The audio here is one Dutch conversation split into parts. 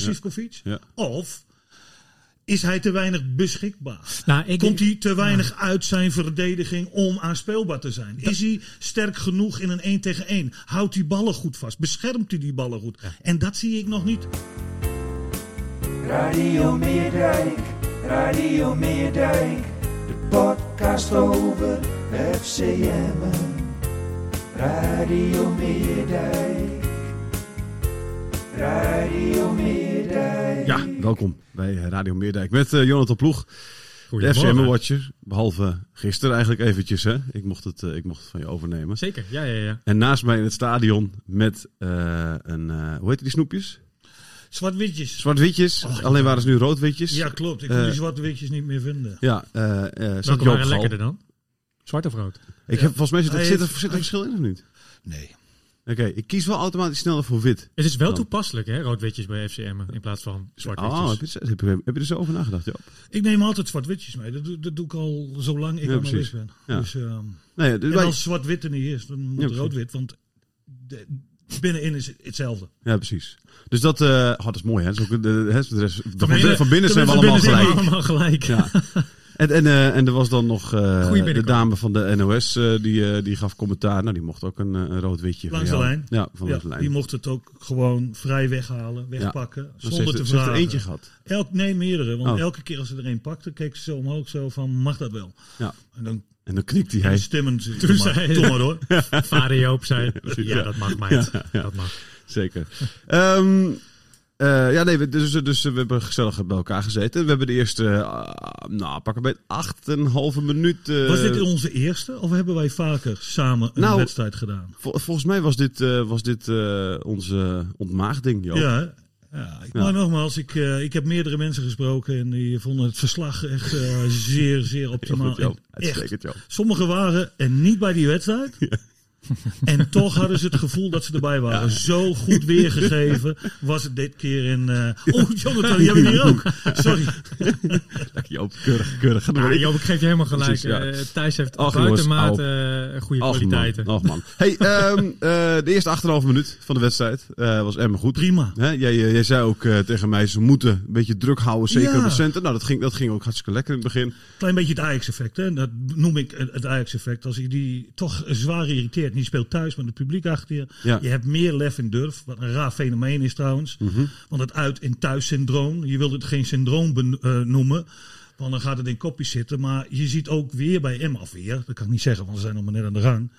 voor Sivkovic? Ja. Of is hij te weinig beschikbaar? Nou, ik Komt denk- hij te weinig uit zijn verdediging om aanspeelbaar te zijn? Is hij sterk genoeg in een 1 tegen 1? Houdt hij ballen goed vast? Beschermt hij die ballen goed? En dat zie ik nog niet. Radio Meerdijk, Radio Meerdijk, de podcast over FCM. Radio Meerdijk, Radio Meerdijk. Ja, welkom bij Radio Meerdijk met eh, Jonathan Ploeg. De FCM Watcher. Behalve gisteren eigenlijk eventjes. Hè? Ik, mocht het, eh, ik mocht het van je overnemen. Zeker, ja, ja, ja. En naast mij in het stadion met eh, een... eh, hoe heet die snoepjes? Zwart-witjes. Zwart-witjes. Oh, Alleen waren ze nu rood-witjes. Ja, klopt. Ik kon die zwarte-witjes niet meer vinden. Ja, eh eh Welke waren lekkerder dan? Zwart of rood? Ik heb volgens mij zit, er- zit, er, zit er verschil in of niet? Nee. Oké, ik kies wel automatisch sneller voor wit. Het is wel Dan. toepasselijk, hè? Rood-witjes bij FCM in plaats van zwart-witjes. Oh, heb je, heb, je, heb je er zo over nagedacht, Joop? Ik neem altijd zwart-witjes mee. Dat, doe- dat doe ik al zolang ik Ja, analist ben. Ja. Dus, ehm, Nee, dus en wij- als zwart-wit er niet is, dan moet Ja, rood-wit. Want de, binnenin is het hetzelfde. Ja, precies. Dus dat, eh oh, dat is mooi, hè? Dat is ook de, de, rest- van, binnen- van binnen zijn we allemaal gelijk. Allemaal gelijk. Ja. En, en, eh, en er was dan nog eh, de dame van de NOS, eh, die, die gaf commentaar. Nou, die mocht ook een, een rood-witje. van Langs de lijn. Ja, van Ja, de lijn. die mocht het ook gewoon vrij weghalen, wegpakken. Maar ze Zonder heeft, te ze heeft er eentje gehad. Elk, nee, meerdere. Want Oh. elke keer als ze er een pakte, keek ze zo omhoog zo van, mag dat wel? Ja. En dan En dan knikt hij. en Hij. stemmen ze, Toen zei- doe maar hoor. Vader Joop zei, ja, ja. dat mag mij. Dat mag. Zeker. Ehm, eh, ja, nee, we- dus, dus we hebben gezellig bij elkaar gezeten. We hebben de eerste, eh, nou, pakken bij acht en een halve minuut. eh, Was dit onze eerste of hebben wij vaker samen een Nou, wedstrijd gedaan? vol- volgens mij was dit, was dit onze ontmaagding, Joop. Ja, ja, ik, Ja. maar nogmaals, ik, ik heb meerdere mensen gesproken en die vonden het verslag echt zeer, zeer Heel optimaal. goed, Joop. En echt, Uitstekend, Joop. Sommigen waren er niet bij die wedstrijd. En toch hadden ze het gevoel dat ze erbij waren. Zo goed weergegeven was het dit keer in... eh Oh, Jonathan, die hebben we hier ook. Sorry. Lekker, Joop. Keurig, keurig. Ja, door. Joop, ik geef je helemaal gelijk. Precies, ja. Eh, Thijs heeft Ach, buitenmate eh, goede kwaliteiten. Man. Och, man. Hey, eh, de eerste 8,5 minuut van de wedstrijd was Emma goed. Prima. Hè, jij, jij zei ook tegen mij, ze moeten een beetje druk houden, zeker op de centen. Nou, dat ging, dat ging ook hartstikke lekker in het begin. Klein beetje het Ajax-effect. hè. Dat noem ik het Ajax-effect. Als je die toch zwaar irriteert. En je speelt thuis met het publiek achter je. Ja. Je hebt meer lef en durf. Wat een raar fenomeen is trouwens. Want het uit- en thuis-syndroom. Je wilt het geen syndroom eh, noemen. Want dan gaat het in kopjes zitten. Maar je ziet ook weer bij Emma of weer. Dat kan ik niet zeggen, want ze zijn nog maar net aan de gang.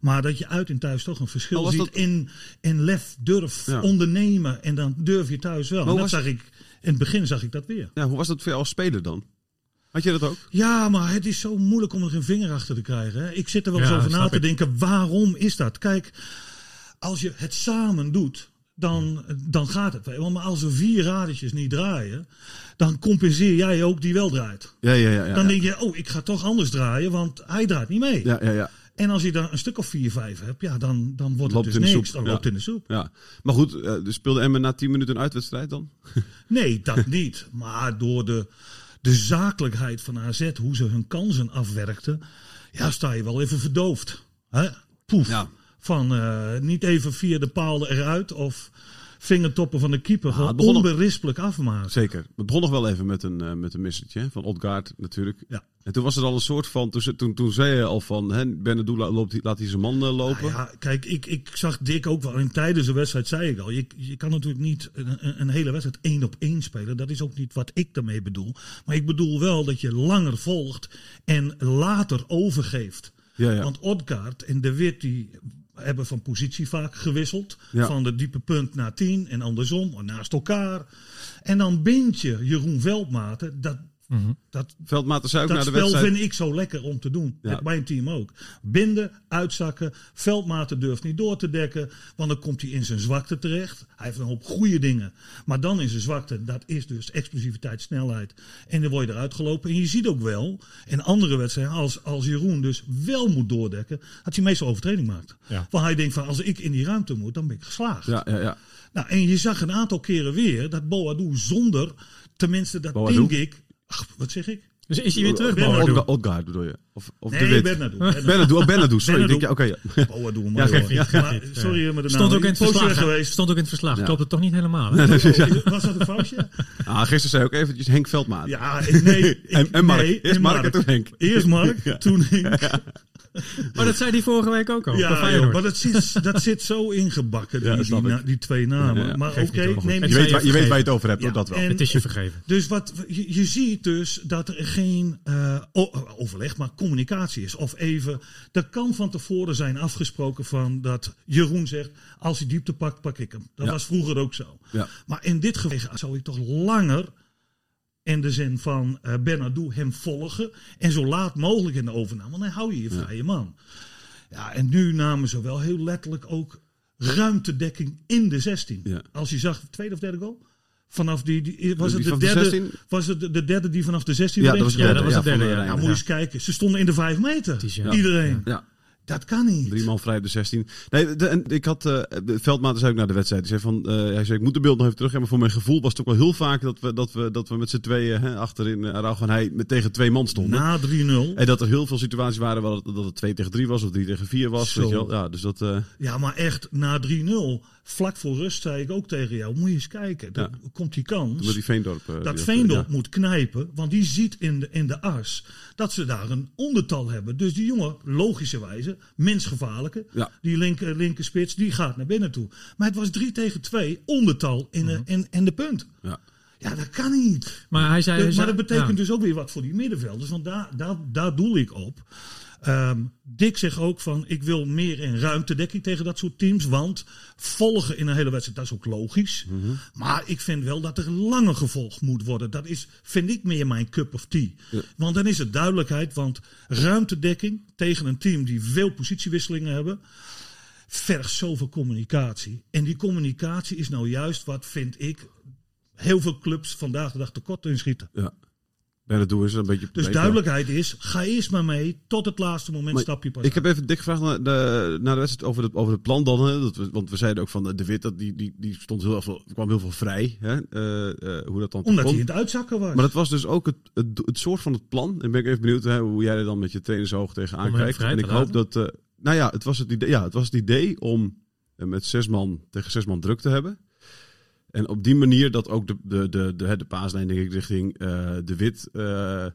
Maar dat je uit en thuis toch een verschil ziet dat- in, in lef, durf, Ja. ondernemen. En dan durf je thuis wel. En dat zag ik, in het begin zag ik dat weer. Ja, hoe was dat voor jou als speler dan? Had je dat ook? Ja, maar het is zo moeilijk om er een vinger achter te krijgen. Hè? Ik zit er wel eens Ja, over na te ik. denken, waarom is dat? Kijk, als je het samen doet, dan, dan gaat het. Maar als er vier radertjes niet draaien, dan compenseer jij ook die wel draait. Ja, ja, ja. ja, Dan denk je, oh, ik ga toch anders draaien, want hij draait niet mee. ja, ja, ja. En als je dan een stuk of vier, vijf hebt, ja, dan, dan wordt Loopt het dus niks. Dan ja. loopt het in de soep. ja. Maar goed, eh, dus speelde Emma na 10 minuten een uitwedstrijd dan? Nee, dat niet. Maar door de, de zakelijkheid van AZ, hoe ze hun kansen afwerkten, ja, sta je wel even verdoofd. Hè? Poef. Ja. Van eh, niet even via de paal eruit of vingertoppen van de keeper Ah, gewoon begon nog- onberispelijk afmaken. Zeker. Het begon nog wel even met een, eh, met een missertje van Odgaard natuurlijk. Ja. En toen was er al een soort van, toen, toen, toen zei je al van, hè, Benadou la- loopt, laat hij zijn man eh, lopen. Nou ja, kijk, ik, ik zag Dick ook wel. En tijdens de wedstrijd zei ik al. Je, je kan natuurlijk niet een, een- een hele wedstrijd één op één spelen. Dat is ook niet wat ik daarmee bedoel. Maar ik bedoel wel dat je langer volgt en later overgeeft. Ja, ja. Want Odgaard en De Wit die hebben van positie vaak gewisseld. Ja. Van de diepe punt naar 10 en andersom, naast elkaar. En dan bind je Jeroen Veldmaten. Dat, dat, Veldmaten zei ook dat na de spel wedstrijd... vind ik zo lekker om te doen. Ja. Met mijn team ook. Binden, uitzakken. Veldmaten durft niet door te dekken. Want dan komt hij in zijn zwakte terecht. Hij heeft een hoop goede dingen. Maar dan in zijn zwakte, dat is dus explosiviteit, snelheid. En dan word je eruit gelopen. En je ziet ook wel, in andere wedstrijden, als, als Jeroen dus wel moet doordekken, dat hij meestal overtreding maakt. Ja. Want hij denkt van, als ik in die ruimte moet, dan ben ik geslaagd. Ja, ja, ja. Nou, en je zag een aantal keren weer dat Boadu zonder, tenminste dat Boadu? denk ik, ach, wat zeg ik? Dus is hij weer terug, Ben- Boadu? Odga- Odgaard bedoel je? Of, of de Nee, Wit? Bernardo. Benadou, oh, Benadou, sorry. Benadou. Denk je, oké, ja. Ja, maar, Maar, niet. sorry met de naam. Stond ook in het verslag. geweest. Stond ook in het verslag. Ja. Klopt het toch niet helemaal? hè? Was dat een foutje? Ah, gisteren zei ook eventjes Henk Veldmaat. Ja, ik- nee. ik- En- en Mark. nee, Eerst en Mark en toen Henk. Eerst Mark, toen Henk. Maar dat zei hij vorige week ook al. Ja, joh, maar dat zit, dat zit zo ingebakken, die, die, na- die twee namen. Ja, ja. Maar oké, neem Je weet, waar, je weet waar je het over hebt, Ja, hoor, dat wel. en- Het is je vergeven. Dus wat, je, je ziet dus dat er geen eh, overleg, maar communicatie is. Of even, er kan van tevoren zijn afgesproken van dat Jeroen zegt, als hij diepte pakt, pak ik hem. Dat Ja. was vroeger ook zo. Ja. Maar in dit geval zou ik toch langer in de zin van eh Bernardo hem volgen en zo laat mogelijk in de overname, want dan hou je je vrije man. Ja, en nu namen ze wel heel letterlijk ook ruimtedekking in de 16. Ja. Als je zag, tweede of derde goal? Vanaf die, die was Die het de derde, 16? was het de, de derde die vanaf de 16 Ja, dat was? Ja, dat was de derde, de ja. Ja, Rijn. moet je eens kijken. Ze stonden in de vijf meter. is, ja. Iedereen. Ja. Dat kan niet. Drie man vrij op de 16. Nee, de, en ik had, de Veldmaat zei ook na de wedstrijd. Die zei van, eh, hij zei, ik moet de beeld nog even terug hebben. Maar voor mijn gevoel was het ook wel heel vaak dat we, dat we, dat we met z'n tweeën hè, achterin uh, Araujo en hij met, tegen twee man stonden. Na 3-0. En dat er heel veel situaties waren waar het, dat het 2 tegen 3 was of 3 tegen 4 was. Zo. Weet je wel? Ja, dus dat, eh, Ja, maar echt na 3-0. Vlak voor rust zei ik ook tegen jou. Moet je eens kijken. Dan komt die kans. met die Veendorp. eh, dat die- Veendorp ja. moet knijpen. Want die ziet in de, in de as dat ze daar een ondertal hebben. Dus die jongen, logischerwijze, minst gevaarlijke. Ja. Die linker, linker spits, die gaat naar binnen toe. Maar het was 3 tegen 2, ondertal in, de, in, in de punt. Ja. Ja, dat kan niet. Maar hij zei... Dus- hij maar dat betekent ja. dus ook weer wat voor die middenvelders. Want daar, daar, daar doel ik op. Ehm, Dick zegt ook van ik wil meer in ruimtedekking tegen dat soort teams. Want volgen in een hele wedstrijd, dat is ook logisch. Mhm. Maar ik vind wel dat er langer gevolgd moet worden. Dat is, vind ik meer mijn cup of tea. Want dan is het duidelijkheid. Want ruimtedekking tegen een team die veel positiewisselingen hebben. Vergt zoveel communicatie. En die communicatie is nou juist wat vind ik heel veel clubs vandaag de dag tekort in schieten. ja. Dat doen we ze een beetje. Dus duidelijkheid is, ga eerst maar mee tot het laatste moment Maar stap je pas Ik heb even dik gevraagd naar de, naar de wedstrijd over het, over het plan dan. Hè, dat we, want we zeiden ook van de, de Wit, dat die, die, die stond heel veel, er kwam heel veel vrij. Hè, eh, eh, hoe dat dan Omdat kon. hij in het uitzakken was. Maar dat was dus ook het, het, het soort van het plan. En ben ik even benieuwd hè, hoe jij er dan met je trainersoog tegenaan kijkt. En ik hoop dat. eh, nou ja, het was het idee, ja, het was het idee om eh, met zes man tegen zes man druk te hebben. En op die manier dat ook de, de, de, de, de paaslijn, denk ik, richting eh, de Wit eh,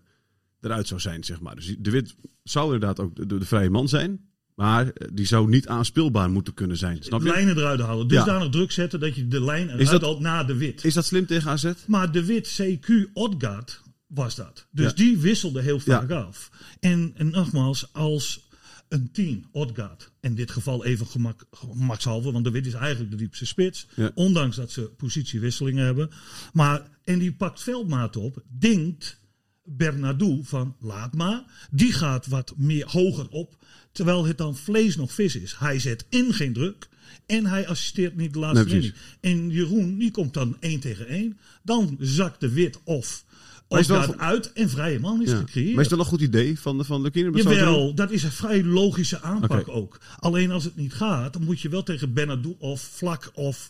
eruit zou zijn, zeg maar. Dus de Wit zou inderdaad ook de, de vrije man zijn. Maar eh, die zou niet aanspeelbaar moeten kunnen zijn. Snap je? lijnen eruit halen. Dus Ja. daar nog druk zetten dat je de lijn Is eruit dat- haalt na de wit. Is dat slim tegen AZ? Maar de wit CQ Odgaard was dat. Dus Ja. die wisselde heel vaak Ja. af. En, en nogmaals, als een team, Odgaard, in dit geval even gemak, gemakshalve, want de wit is eigenlijk de diepste spits. Ja. Ondanks dat ze positiewisselingen hebben. Maar, en die pakt veldmaat op, denkt Bernardo van laat maar. Die gaat wat meer hoger op. Terwijl het dan vlees nog vis is. Hij zet in geen druk. En hij assisteert niet de laatste Nee. En Jeroen, die komt dan één tegen één. Dan zakt de wit of Gaat voor- uit en vrije man is Ja. gecreëerd. Maar is dat een goed idee van de, van de doen? Jawel, dat is een vrij logische aanpak ook. Alleen als het niet gaat, dan moet je wel tegen Benadou of Vlak of...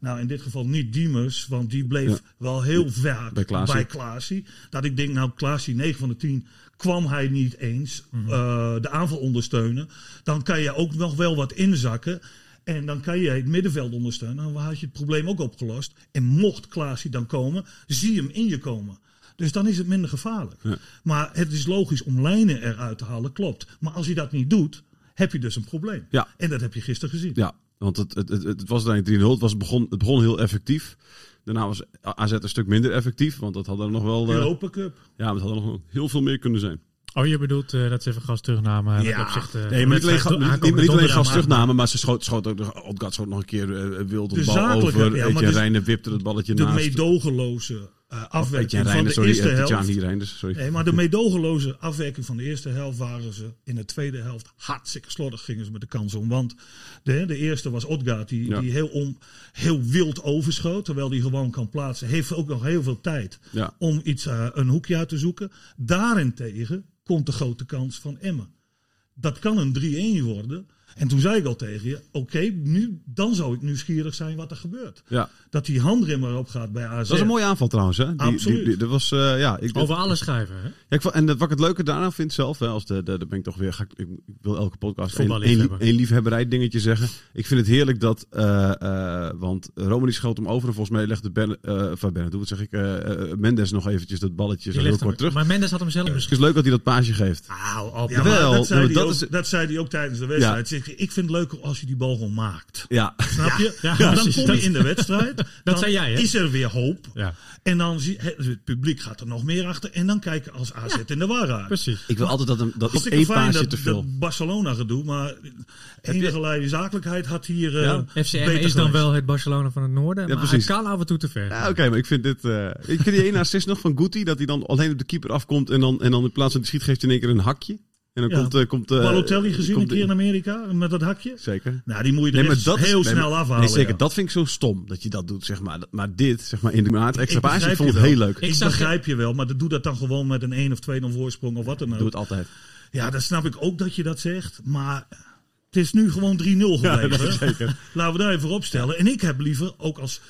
Nou, in dit geval niet Diemers, want die bleef Ja. wel heel vaak Bij Klaasie. bij Klaasie. Dat ik denk, nou Klaasie, 9 van de 10, kwam hij niet eens Mhm. eh, de aanval ondersteunen. Dan kan je ook nog wel wat inzakken. En dan kan je het middenveld ondersteunen. Dan had je het probleem ook opgelost. En mocht Klaasie dan komen, zie hem in je komen. Dus dan is het minder gevaarlijk. Maar het is logisch om lijnen eruit te halen, klopt. Maar als je dat niet doet, heb je dus een probleem. Ja. En dat heb je gisteren gezien. Ja, want het, het, het, het was uiteindelijk 3-0. Het, was begon, het begon heel effectief. Daarna was AZ een stuk minder effectief. Want dat hadden er nog wel... eh, Europa Cup. ja, maar het hadden er nog heel veel meer kunnen zijn. Oh, je bedoelt eh, dat ze even gas terugnamen? Ja. met opzicht, eh, Nee, maar niet alleen, wedstrijd ga- niet, aankomende niet alleen donderdag, gas terugnamen, maar ze schoot, schoot ook Odgaard schoot nog een keer eh, wild De bal over. ja, Etienne maar dus wipte het balletje De naast. meedogenloze Etienne van de sorry. eerste eh, helft. Reinders, sorry. Nee, maar de meedogenloze afwerking van de eerste helft waren ze in de tweede helft hartstikke slordig gingen ze met de kans om. Want de, de eerste was Odgaard die, Ja. die heel, om, heel wild overschoot. Terwijl hij gewoon kan plaatsen. Heeft ook nog heel veel tijd Ja. om iets, eh, een hoekje uit te zoeken. Daarentegen komt de grote kans van Emmen. Dat kan een 3-1 worden. En toen zei ik al tegen je, oké, nu, dan zou ik nieuwsgierig zijn wat er gebeurt. Ja. Dat die handrem erop gaat bij AZ. Dat was een mooie aanval trouwens. Hè? Die, Absoluut. Die, die- dat was, eh, ja, ik, Over alles schrijven, hè? Ja, ik vond- en wat ik het leuke daaraan vind zelf, hè, als de, de, de ben ik toch weer, ga ik, ik wil elke podcast één, één, Voetballiefhebber. één liefhebberij dingetje zeggen. Ik vind het heerlijk dat, eh, eh, want Romani schoot hem over en volgens mij legde Ben, van Bennett, wat zeg ik, Mendes nog eventjes dat balletje zo heel kort hem- terug. Maar Mendes had hem zelf Het misschien. is leuk dat hij dat paasje geeft. Ah, op. Ja, maar Wel, dat, zei nou, hij dat ook, is- dat zei hij ook tijdens de wedstrijd. Zeg, Ik vind het leuker als je die bal gewoon maakt. Ja, Snap je? ja, dan precies, kom dat- je in de wedstrijd. dan zei jij, hè? is er weer hoop. Ja, En dan zie het, het publiek gaat er nog meer achter. En dan kijken als AZ in de war raakt. precies. ik wil altijd dat, hem, dat op Hartstikke één fijn paasje dat, te veel. dat Barcelona gedoe. Maar enige zakelijkheid had hier eh Ja, FCM beter is dan wel het Barcelona van het noorden, maar precies. hij kan af en toe te ver. Ja, oké, maar ik vind dit... eh, ik vind die ene assist nog van Guti, dat hij dan alleen op de keeper afkomt en dan, en dan in plaats van die schiet geeft hij in één keer een hakje. En dan Ja. komt... eh, komt eh, Balotelli gezien komt een keer in Amerika met dat hakje. Zeker. Nou, die moet je er dat heel nee, snel maar- afhalen. Nee, zeker. ja. Dat vind ik zo stom dat je dat doet, zeg maar. Maar dit, zeg maar, in de maand extra Ik paasje, vond het heel leuk. Ik, Ik zag- begrijp je wel, maar doe dat dan gewoon met een 1 of 2 0 voorsprong of wat dan ook. Doe het altijd. Ja, dat snap ik ook dat je dat zegt. Maar het is nu gewoon 3-0 gebleven. zeker. Laten we daar even opstellen. En ik heb liever ook als.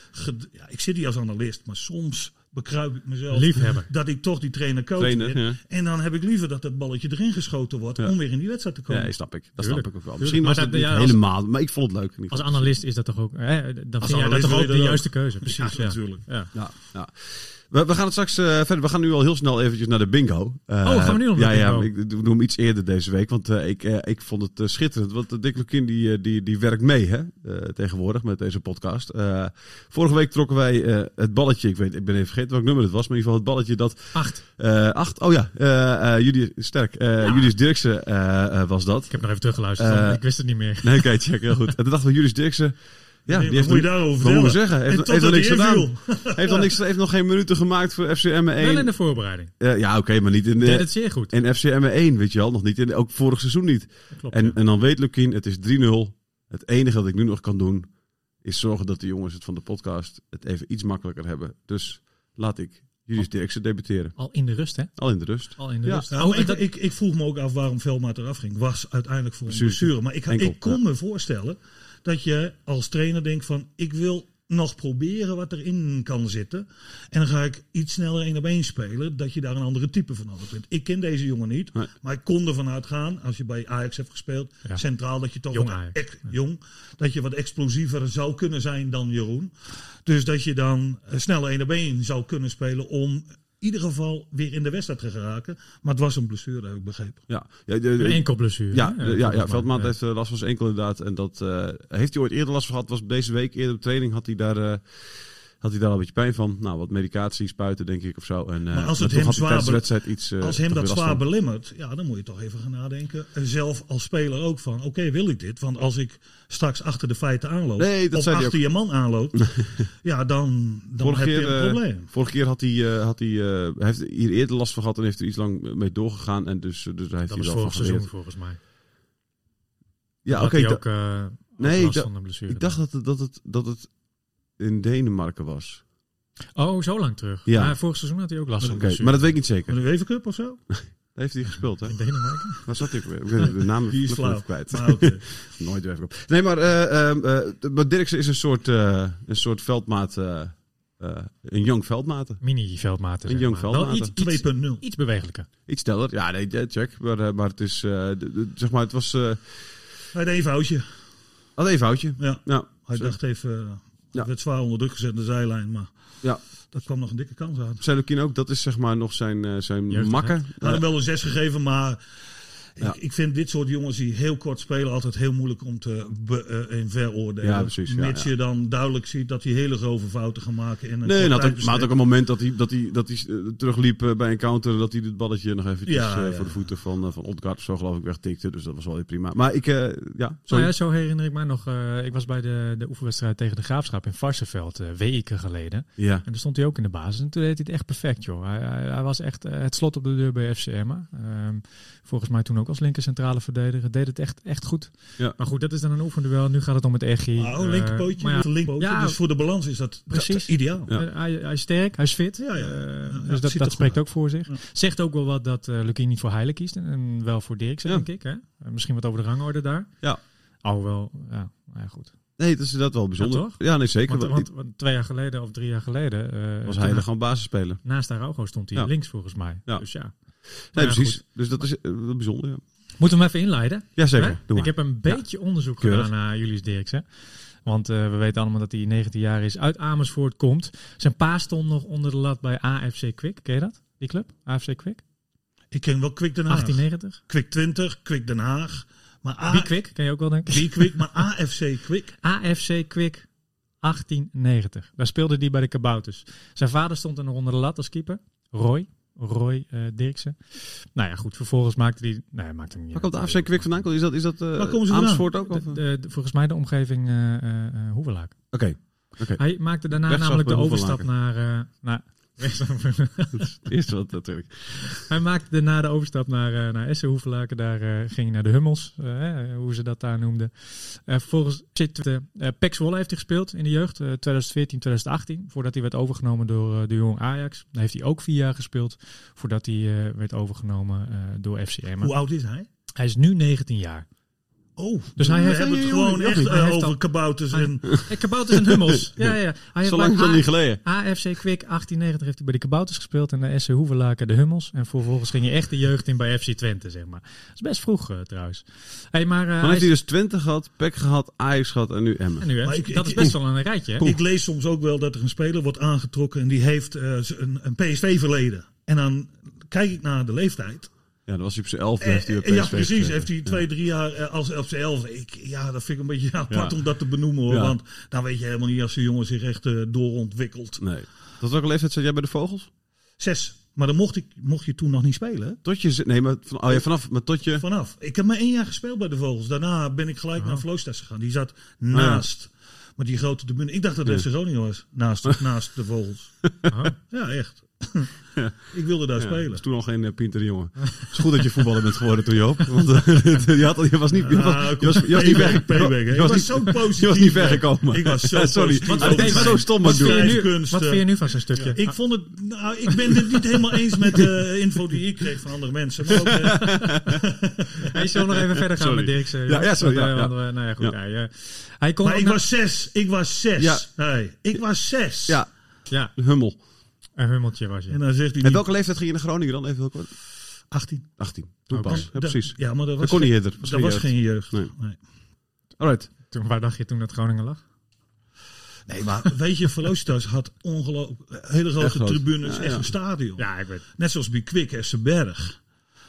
Ja, ik zit hier als analist, maar soms bekruip ik mezelf. Liefhebber. Dat ik toch die trainer coach Trainer, ben. ja. En dan heb ik liever dat dat balletje erin geschoten wordt. Ja. om weer in die wedstrijd te komen. Ja, snap ik. Dat Tuurlijk. snap ik ook wel. Misschien was Maar het dat- niet als- helemaal, maar ik vond het leuk. Als analist is dat toch ook... Hè, dan vind jij dat toch ook de juiste keuze. Precies, ja. natuurlijk. Ja. Ja, ja. We, we gaan het straks eh, verder. We gaan nu al heel snel eventjes naar de bingo. Eh, Oh, gaan we nu nog ja, naar de ja, ik doe hem iets eerder deze week. Want eh, ik, eh, ik vond het eh, schitterend. Want uh, Dick Lukien die, eh, die, die werkt mee hè, eh, tegenwoordig met deze podcast. Eh, vorige week trokken wij eh, het balletje. Ik, weet, ik ben even vergeten welk nummer het was. Maar in ieder geval het balletje dat... Acht. eh, acht, oh ja, eh eh Julius, sterk. eh Julius Dirksen eh, eh, was dat. Ik heb nog even teruggeluisterd. Eh, ik wist het niet meer. Nee, oké, check, heel goed. En toen dachten we, Julius Dirksen... Ja, Nee, die heeft moet je daarover Wat vertellen? zeggen? Heeft, heeft nog niks gedaan. heeft, nog niks, heeft nog geen minuten gemaakt voor FCM 1. Wel in de voorbereiding. Ja, oké, maar niet in de, het zeer goed. in FCM 1, weet je wel. Nog niet in, ook vorig seizoen niet. Klopt, En, ja. en dan weet Lukien, het is 3-0. Het enige dat ik nu nog kan doen, is zorgen dat de jongens het van de podcast het even iets makkelijker hebben. Dus laat ik Julius Dirksen debuteren. Al in de rust, hè? Al in de rust. Al in de Ja. rust. Nou, Oh, ik, dat, ik, ik vroeg me ook af waarom Velmaat eraf ging. Was uiteindelijk voor een blessure. Maar ik, Enkel, ik kon ja. me voorstellen dat je als trainer denkt van... ik wil nog proberen wat erin kan zitten. En dan ga ik iets sneller één op één spelen. Dat je daar een andere type van nodig vindt. Ik ken deze jongen niet. Nee. Maar ik kon ervan uitgaan, als je bij Ajax hebt gespeeld... Ja. centraal, dat je toch Jong wat, ex- jong, dat je wat explosiever zou kunnen zijn dan Jeroen. Dus dat je dan eh, sneller één op één zou kunnen spelen... om ieder geval weer in de wedstrijd te geraken. Maar het was een blessure, heb ik begrepen. Ja, ja, de- een enkel blessure. Ja, ja, ja Maar, Veldmaat ja. heeft eh, last van zijn enkel inderdaad. En dat eh, heeft hij ooit eerder last van gehad. Was deze week eerder op training had hij daar, eh, had hij daar al een beetje pijn van. Nou, wat medicatie, spuiten denk ik of zo. En, eh, Maar als het hem zwaar wedstrijd iets. eh, Als hem dat zwaar belemmert, ja, dan moet je toch even gaan nadenken. En zelf als speler ook van, oké, wil ik dit? Want als ik straks achter de feiten aanloop, Nee, dat of achter je man aanloop, ja, dan, dan Vorige heb keer, je een eh, probleem. Vorige keer had hij, eh, had hij, eh, hij heeft hier eerder last van gehad en heeft er iets lang mee doorgegaan. En dus, dus hij heeft Dat hij was wel van vorig seizoen volgens mij. Ja, oké. nee, last da- van een blessure. ik dacht dat het, dat, het, dat het in Denemarken was. Oh, zo lang terug. Ja. Ja. vorig seizoen had hij ook last van maar dat weet ik niet zeker. Een UEFA Cup of zo? Daar heeft hij gespeeld, hè? In Denemarken? Waar zat hij ook weer? De naam Die is flauw. kwijt. Maar oké. Nooit weer op. Nee, maar, eh ehm, eh, maar Dirksen is een soort, eh, een soort veldmaat. eh, eh, een jong veldmaten. Mini-veldmaten. Een jong maar. veldmaten. Wel iets, iets, 2.0. iets bewegelijker. Iets sneller. Ja, nee, check. Maar, eh, maar het is, eh, de- de- zeg maar, het was... eh, Hij deed een foutje. Had even foutje. Ja, Ja. hij dacht even, Ja. werd zwaar onder druk gezet in de zijlijn, maar Ja. dat kwam nog een dikke kans aan. Zei Lukien ook, dat is zeg maar nog zijn, eh, zijn Jeugd, makker. Hij had hem wel een 6 gegeven, maar Ja. ik, ik vind dit soort jongens die heel kort spelen altijd heel moeilijk om te be, eh, in veroordelen. Ja, precies, Mits ja. je dan duidelijk ziet dat hij hele grove fouten gaan maken in een Nee, had ook, maar had ook een moment dat hij, dat hij, dat hij eh, terugliep eh, bij een counter. Dat hij dit balletje nog eventjes Ja, eh, ja. voor de voeten van, uh, van Odgaard zo geloof ik wegtikte. Dus dat was wel weer prima. Maar ik, eh, ja, Nou ja, zo herinner ik mij nog. eh, ik was bij de, de oefenwedstrijd tegen de Graafschap in Varsenveld eh weken geleden. ja. En daar stond hij ook in de basis. En toen deed hij het echt perfect, joh. Hij, hij, hij was echt het slot op de deur bij FCM. Ehm volgens mij toen ook als linker centrale verdediger. Deed het echt, echt goed. Ja. Maar goed, dat is dan een oefenduel. Nu gaat het om het EGI. Nou, linkerpootje, maar ja, linkpootje. ja. dus voor de balans is dat, Precies. dat ideaal. Ja. Eh, Hij, hij is sterk, hij is fit. Ja, ja. Eh, dus dat, dat spreekt uit. ook voor zich. Ja. Zegt ook wel wat dat uh, Lukien niet voor Heile kiest. En wel voor Dirksen, Ja. denk ik. Hè? Eh, misschien wat over de rangorde daar. Ja. Alhoewel, ja, nou ja, goed. Nee, dat is dat wel bijzonder. Ja, toch? Ja, nee, zeker. Want, Want, twee jaar geleden of drie jaar geleden... eh, was hij er gewoon basisspeler. Naast Araujo stond hij Ja. links volgens mij. Ja. Dus ja. Nee, Nou ja, precies. goed. Dus dat is wel bijzonder, ja. Moeten we hem even inleiden? Jazeker, doe Ik heb een beetje onderzoek Keurig. gedaan naar Julius Dirksen. Want eh, we weten allemaal dat hij 19 jaar is, uit Amersfoort komt. Zijn pa stond nog onder de lat bij AFC Quick. Ken je dat? Die club? AFC Quick? Ik ken wel Kwik Den Haag. 1890. Kwik 20, Kwik Den Haag. Maar A- Wie Quick? Ken je ook wel, denk ik. Wie Kwik, maar AFC Kwik. AFC Quick 1890. Daar speelde hij bij de Kabouters. Zijn vader stond er nog onder de lat als keeper. Roy. Roy eh Dirksen. Nou ja, goed. Vervolgens maakte hij... Nee, hij maakte hem niet Waar komt de AFC Kwik vandaan? Is dat, is dat eh, Waar komen ze vandaan? Amersfoort ook? Of? De- de- de- volgens mij de omgeving eh eh eh, Hoevelaak. Oké. Oké. Hij maakte daarna namelijk de overstap naar... eh naar. Dat is het eerste wat natuurlijk. hij maakte daarna de overstap naar, eh naar Essen Hoevelaken. Daar eh, ging hij naar de Hummels, eh, hoe ze dat daar noemden. Vervolgens zit uh, Pek Zwolle heeft hij gespeeld in de jeugd, eh, 2014, 2018. Voordat hij werd overgenomen door de jong Ajax. Daar heeft hij ook vier jaar gespeeld. Voordat hij werd overgenomen door FCM. Hoe oud is hij? Hij is nu 19 jaar. Oh, Dus hij we heeft- hebben het jongen, gewoon echt eh, over kabouters en... Kabouters en Hummels. ja, ja, ja. Hij heeft Zo lang is bij dat niet geleden. AFC Quick 1890 heeft hij bij de Kabouters gespeeld en de SC Hoevelaken de Hummels. En vervolgens ging hij echt de jeugd in bij FC Twente, zeg maar. Dat is best vroeg eh, trouwens. Hey, maar, eh, Dan hij heeft hij dus Twente gehad, Pek gehad, Ajax gehad en nu Emmen. en nu, ik- dat ik- is best wel een rijtje. Hè? Ik lees soms ook wel dat er een speler wordt aangetrokken en die heeft een, een PSV-verleden. En dan kijk ik naar de leeftijd. Ja, dat was hij op zijn elf. Eh, heeft hij bij eh, ja, PSV precies. Heeft hij Ja. twee, drie jaar eh, als op zijn elf. Ik, ja, dat vind ik een beetje apart Ja. om dat te benoemen hoor. Ja. Want dan weet je helemaal niet als de jongen zich echt eh, doorontwikkelt. Nee. Tot welke leeftijd zat jij bij de Vogels? Zes. Maar dan mocht, ik, mocht je toen nog niet spelen. Tot je... Nee, maar van, oh ja, vanaf... Maar tot je... Vanaf. Ik heb maar één jaar gespeeld bij de Vogels. Daarna ben ik gelijk Oh. naar Vloostes gegaan. Die zat naast. Maar die grote tribune. Ik dacht dat het FC Groningen was. Naast, naast de Vogels. Oh. Ja, echt. Ik wilde daar Ja, spelen. was toen al geen uh, pintere jongen. Het is goed dat je voetballer bent geworden toen, Joop. Want eh, je, had, je was niet... Je was, Ah, je was, je was niet payback, weg. payback, hè. Je Ik was niet- zo positief. Je was niet weggekomen. Ik was zo Ja, sorry. positief. Wat, zo stom Wat doen. nu, wat eh. vind je nu van zijn stukje? Ik vond het, nou, ik ben het niet helemaal eens met de info die ik kreeg van andere mensen. Maar ook, Hij zal nog even verder gaan Sorry. met Dirksen. Ja, ja, sorry, Want, nou ja, goed. Ja. Hij, hij kon maar ik was zes. Ik was zes. Ja. Hey, ik was zes. Ja, Ja, Hummel. Een hummeltje was je. En dan zegt hij En niet welke leeftijd ging je naar Groningen dan? Even heel kort. 18. 18. Toen pas. Ja, precies. Ja, maar dat was, Dat kon niet geen- eerder. Was dat geen was jeugd. geen jeugd. Nee. Nee. Alright. Toen, waar dacht je toen dat Groningen lag? Nee, maar weet je, Velocitas had ongelooflijk hele grote tribunes, Ja, echt ja. een stadion. Ja, ik weet Net zoals bij Kwik Essenberg.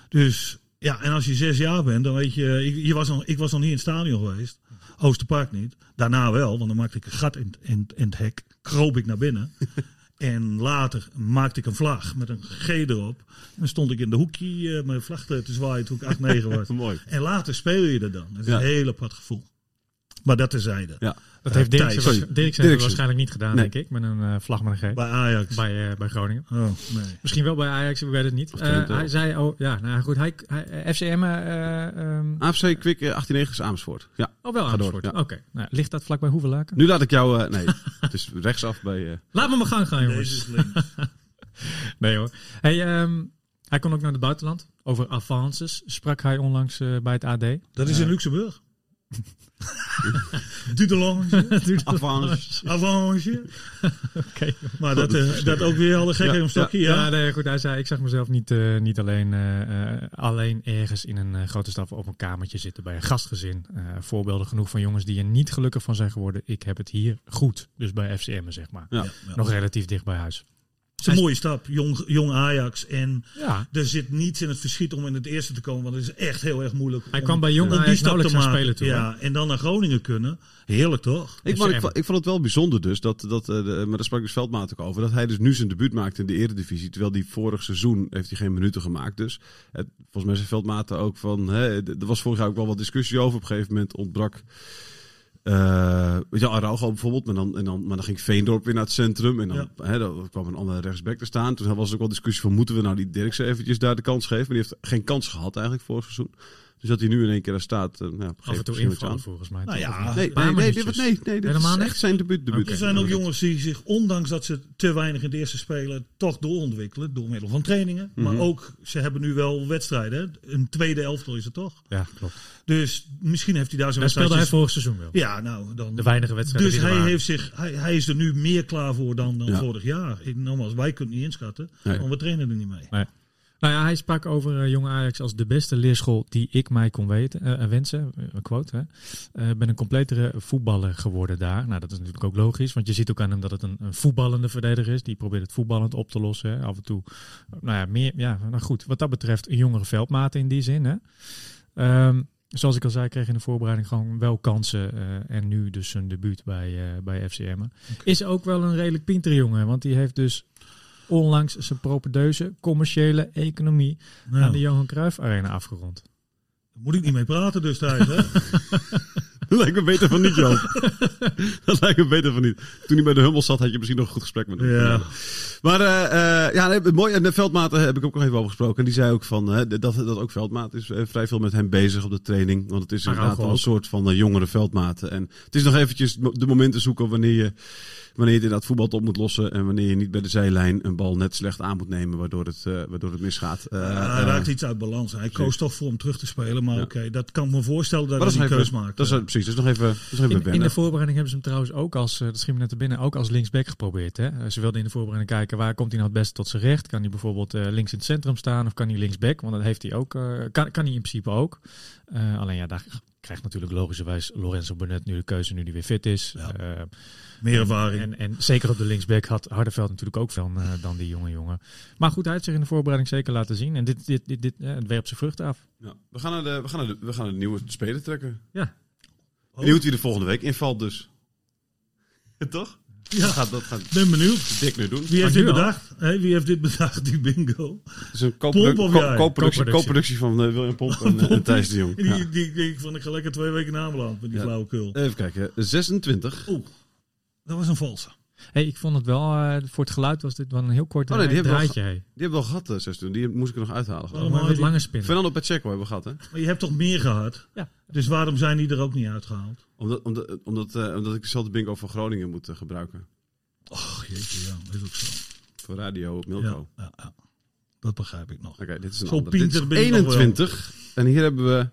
Dus ja, en als je zes jaar bent, dan weet je, ik, je was nog, ik was nog niet in het stadion geweest. Oosterpark niet. Daarna wel, want dan maakte ik een gat in, in, in het hek, kroop ik naar binnen. En later maakte ik een vlag met een G erop. En dan stond ik in de hoekje eh, mijn vlag te zwaaien toen ik 8, 9 was. Mooi. En later speel je er dan. Dat is Ja. een heel apart gevoel. Maar dat terzijde. Ja. Dat Eh, heeft. Dirksen heeft het Dirksen. waarschijnlijk niet gedaan, Nee. denk ik. Met een eh, vlag met een G. Bij Ajax. Bij, eh, bij Groningen. Oh, nee. Misschien wel bij Ajax, ik weet het niet. Eh, hij zei, oh ja, nou goed, hij, hij, FCM, eh ehm AFC Kwik eh, 18 is Amersfoort. Ja. oh wel Amersfoort. ja. Oké, nou, ligt dat vlak bij Hoevelaken? Nu laat ik jou... eh, nee, het is rechtsaf bij... eh, Laat me maar gang gaan, jongens. Nee hoor. Hey, ehm, hij kon ook naar het buitenland. Over avances sprak hij onlangs eh, bij het AD. Dat is in Luxemburg. Dudelange, Avans. Avange. Oké. Maar dat, eh, dat ook weer al een gekke Ja, om stokje, Ja, ja. nee, goed. Hij zei, ik zag mezelf niet, eh, niet alleen, eh, alleen ergens in een grote stad op een kamertje zitten bij een gastgezin. Voorbeelden genoeg van jongens die er niet gelukkig van zijn geworden. Ik heb het hier goed. Dus bij FCM, zeg maar. Nog relatief dicht bij huis. Het is een mooie stap, jong, jong Ajax. En Ja. er zit niets in het verschiet om in het eerste te komen, want het is echt heel erg moeilijk. Hij om- kwam bij Jong om Ajax nauwelijks spelen toen, Ja, en dan naar Groningen kunnen. Heerlijk toch? Ik, vond, ik, vond- ik vond het wel bijzonder dus, dat, dat, eh, de, maar daar sprak dus Veldmaat ook over, dat hij dus nu zijn debuut maakte in de eredivisie. Terwijl die vorig seizoen heeft hij geen minuten gemaakt. Dus het, volgens mij zei Veldmaat ook van, hè, er was vorig jaar ook wel wat discussie over. Op een gegeven moment ontbrak eh weet je, Araujo bijvoorbeeld, maar dan, en dan, maar dan ging Veendorp weer naar het centrum. En dan, Ja. hè, dan kwam een andere rechtsback te staan. Toen was er ook wel discussie van, moeten we nou die Dirkse eventjes daar de kans geven? Maar die heeft geen kans gehad eigenlijk vorig seizoen. Dus dat hij nu in één keer daar staat, eh, ja, Af en toe volgens mij. Nou ja? Nee, nee, nee, nee, nee, Helemaal is niet? echt zijn debuut. debuut. Er zijn ook jongens die zich, ondanks dat ze te weinig in de eerste spelen, toch doorontwikkelen. Door middel van trainingen. Maar ook, ze hebben nu wel wedstrijden. Een tweede elftal is het toch? Ja, klopt. Dus misschien heeft hij daar zijn Daar speelde hij vorig seizoen wel. Ja, nou, dan... De weinige wedstrijden Dus hij, heeft zich, hij, hij is er nu meer klaar voor dan, dan Ja. vorig jaar. Ik, nogmaals, wij kunnen het niet inschatten, want we trainen er niet mee. Nou ja, hij sprak over eh, jonge Ajax als de beste leerschool die ik mij kon weten, eh, eh, wensen. Een quote, hè. Ik ben een completere voetballer geworden daar. Nou, dat is natuurlijk ook logisch, want je ziet ook aan hem dat het een, een voetballende verdediger is. Die probeert het voetballend op te lossen. Hè. Af en toe, nou ja, meer, ja, nou goed. Wat dat betreft een jongere veldmaat in die zin, hè. Ehm, zoals ik al zei, kreeg in de voorbereiding gewoon wel kansen. en nu dus zijn debuut bij, eh, bij FCM. Is ook wel een redelijk pinter jongen, want die heeft dus onlangs zijn propedeuse commerciële economie Nou, aan de Johan Cruijff Arena afgerond. daar moet ik niet mee praten dus thuis. Hè? Dat lijkt me beter van niet, Joop. dat lijkt me beter van niet. Toen hij bij de Hummels zat, had je misschien nog een goed gesprek met hem. Ja. Maar eh, ja, nee, mooi. En de Veldmaat heb ik ook nog even over gesproken. En die zei ook van, dat, dat ook Veldmaat is eh, vrij veel met hem bezig op de training. Want het is Maar inderdaad een soort van jongere Veldmaten. En het is nog eventjes de momenten zoeken wanneer je, wanneer je het inderdaad voetbal op moet lossen. En wanneer je niet bij de zijlijn een bal net slecht aan moet nemen, waardoor het, eh, waardoor het misgaat. Eh, hij eh, raakt iets uit balans. Hij koos toch voor om terug te spelen. Maar Ja. oké, dat kan ik me voorstellen dat dat hij die nog keus maakt. dat is, precies, dat is nog even, dat is nog even In, de voorbereiding hebben ze hem trouwens ook als, eh, dat schiet me net te binnen, ook als linksback geprobeerd. Hè? Eh, Ze wilden in de voorbereiding kijken waar komt hij nou het beste tot zijn recht. Kan hij bijvoorbeeld eh, links in het centrum staan of kan hij linksback? Want dat heeft hij ook, eh, kan, kan hij in principe ook. Eh, alleen ja, daar krijgt natuurlijk logischerwijs Lorenzo Burnett nu de keuze nu hij weer fit is. Ja. Eh, Meer ervaring. En, en zeker op de linksback had Hardeveld natuurlijk ook veel eh, dan die jonge jongen. Maar goed, hij heeft zich in de voorbereiding zeker laten zien. En dit, dit, dit, dit eh, het werpt zijn vruchten af. Ja, we, gaan naar de, we, gaan naar de, we gaan naar de nieuwe speler trekken. Ja. Benieuwd wie er volgende week invalt dus. Toch? Ja. Dat gaat, dat gaat ben benieuwd. Dick nu doen. Wie heeft dit bedacht? Hé, wie heeft dit bedacht, die bingo? Het is een co-productie, van eh, William Pomp en, en Thijs de Jong. Die, Ja. die, die, van ik ga lekker twee weken nabeland met die Ja. flauwekul. Even kijken, 26. Oeh, dat was een valse. Hey, ik vond het wel, eh, voor het geluid was dit wel een heel kort Oh nee, die hebben we draaitje. hey. Die hebben we al gehad, eh, 26. Die moest ik er nog uithalen. Waarom Maar die- langer spinnen. Fernando Pacheco hebben we gehad, hè? Maar je hebt toch meer gehad? Ja. Dus waarom zijn die er ook niet uitgehaald? Omdat, omdat, omdat, eh, omdat ik dezelfde bingo van Groningen moet eh, gebruiken. Och, jeetje, ja, dat is ook zo. Voor Radio Milko. Ja, ja, ja. Dat begrijp ik nog. Oké, dit is een Zo ander. Dit is ben ik nog wel. 21. En hier hebben we